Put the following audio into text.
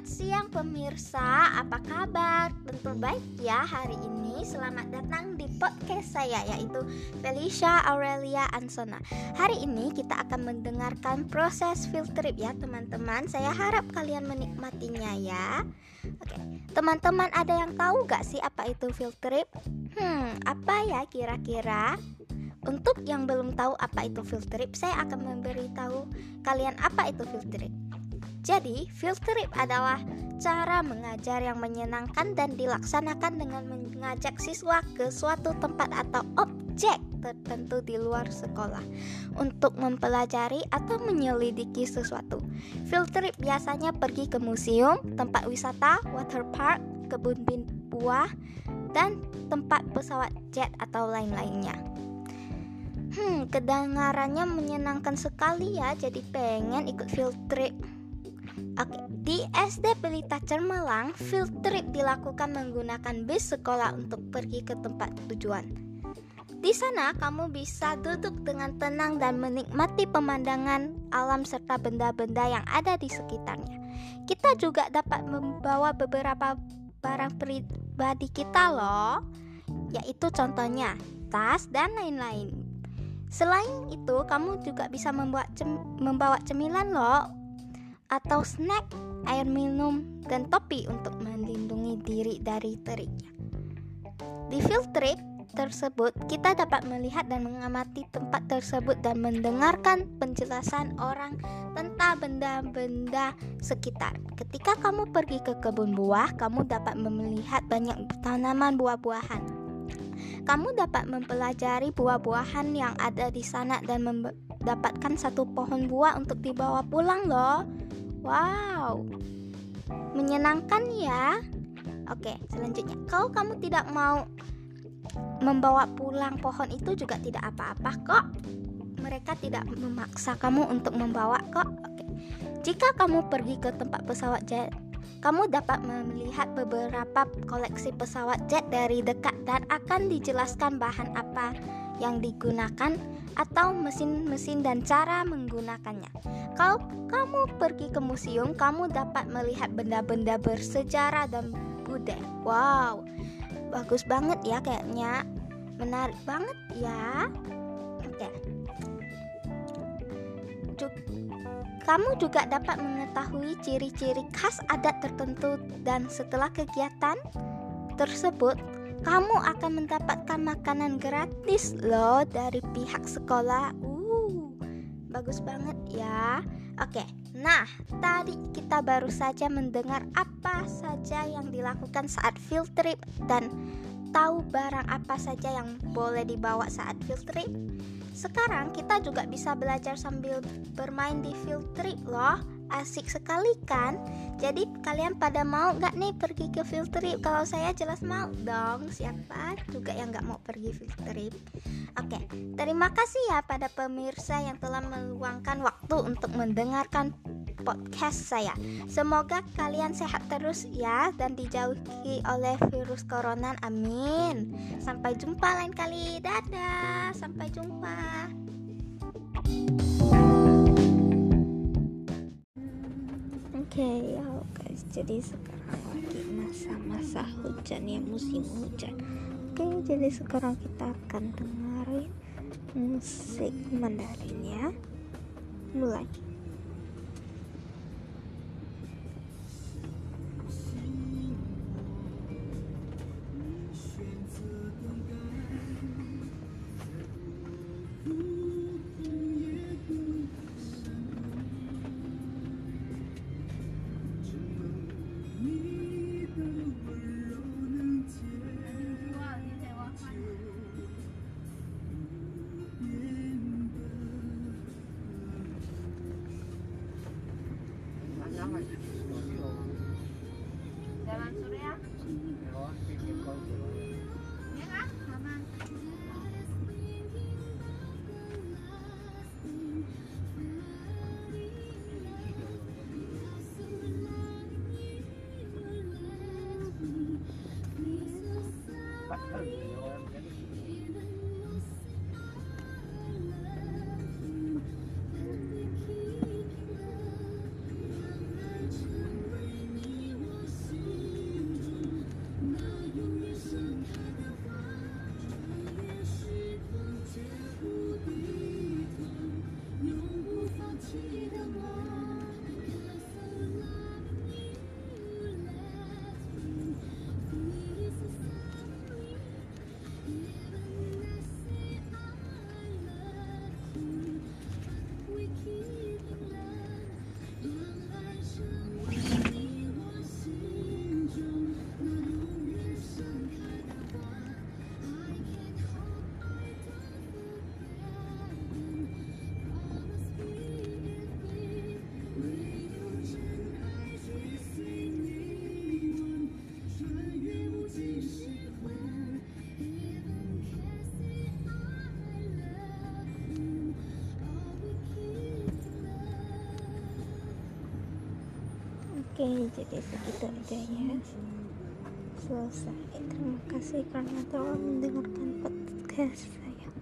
Selamat siang pemirsa, apa kabar? Tentu baik ya hari ini Selamat datang di podcast saya yaitu Felicia Aurelia Ansona Hari ini kita akan mendengarkan proses field trip ya teman-teman Saya harap kalian menikmatinya ya Oke, teman-teman ada yang tahu gak sih apa itu field trip? Hmm, apa ya kira-kira? Untuk yang belum tahu apa itu field trip, saya akan memberitahu kalian apa itu field trip. Jadi, field trip adalah cara mengajar yang menyenangkan dan dilaksanakan dengan mengajak siswa ke suatu tempat atau objek tertentu di luar sekolah untuk mempelajari atau menyelidiki sesuatu. Field trip biasanya pergi ke museum, tempat wisata, water park, kebun buah, dan tempat pesawat jet atau lain-lainnya. Hmm, kedengarannya menyenangkan sekali ya, jadi pengen ikut field trip. Di SD Pelita Cermelang, field trip dilakukan menggunakan bis sekolah untuk pergi ke tempat tujuan. Di sana kamu bisa duduk dengan tenang dan menikmati pemandangan alam serta benda-benda yang ada di sekitarnya. Kita juga dapat membawa beberapa barang pribadi kita loh, yaitu contohnya tas dan lain-lain. Selain itu, kamu juga bisa membawa cemilan loh atau snack, air minum, dan topi untuk melindungi diri dari teriknya. Di field trip tersebut, kita dapat melihat dan mengamati tempat tersebut dan mendengarkan penjelasan orang tentang benda-benda sekitar. Ketika kamu pergi ke kebun buah, kamu dapat melihat banyak tanaman buah-buahan. Kamu dapat mempelajari buah-buahan yang ada di sana dan mendapatkan satu pohon buah untuk dibawa pulang loh. Wow, menyenangkan ya. Oke, selanjutnya, kalau kamu tidak mau membawa pulang pohon itu juga tidak apa-apa kok. Mereka tidak memaksa kamu untuk membawa kok. Oke. Jika kamu pergi ke tempat pesawat jet, kamu dapat melihat beberapa koleksi pesawat jet dari dekat dan akan dijelaskan bahan apa yang digunakan atau mesin-mesin dan cara menggunakannya. Kalau kamu pergi ke museum, kamu dapat melihat benda-benda bersejarah dan budaya. Wow, bagus banget ya kayaknya. Menarik banget ya. Oke. Kamu juga dapat mengetahui ciri-ciri khas adat tertentu dan setelah kegiatan tersebut kamu akan mendapatkan makanan gratis loh dari pihak sekolah. Uh, bagus banget ya. Oke, nah tadi kita baru saja mendengar apa saja yang dilakukan saat field trip dan tahu barang apa saja yang boleh dibawa saat field trip. Sekarang kita juga bisa belajar sambil bermain di field trip loh. Asik sekali kan? Jadi kalian pada mau gak nih pergi ke field trip? Kalau saya jelas mau dong. Siapa juga yang gak mau pergi field trip? Oke, terima kasih ya pada pemirsa yang telah meluangkan waktu untuk mendengarkan podcast saya. Semoga kalian sehat terus ya dan dijauhi oleh virus corona. Amin. Sampai jumpa lain kali. Dadah. Sampai jumpa. Ya guys, jadi sekarang lagi masa-masa hujan ya musim hujan. Oke, jadi sekarang kita akan dengerin musik Mandarin ya. Mulai. Oke jadi segitu aja ya selesai. Terima kasih karena telah mendengarkan podcast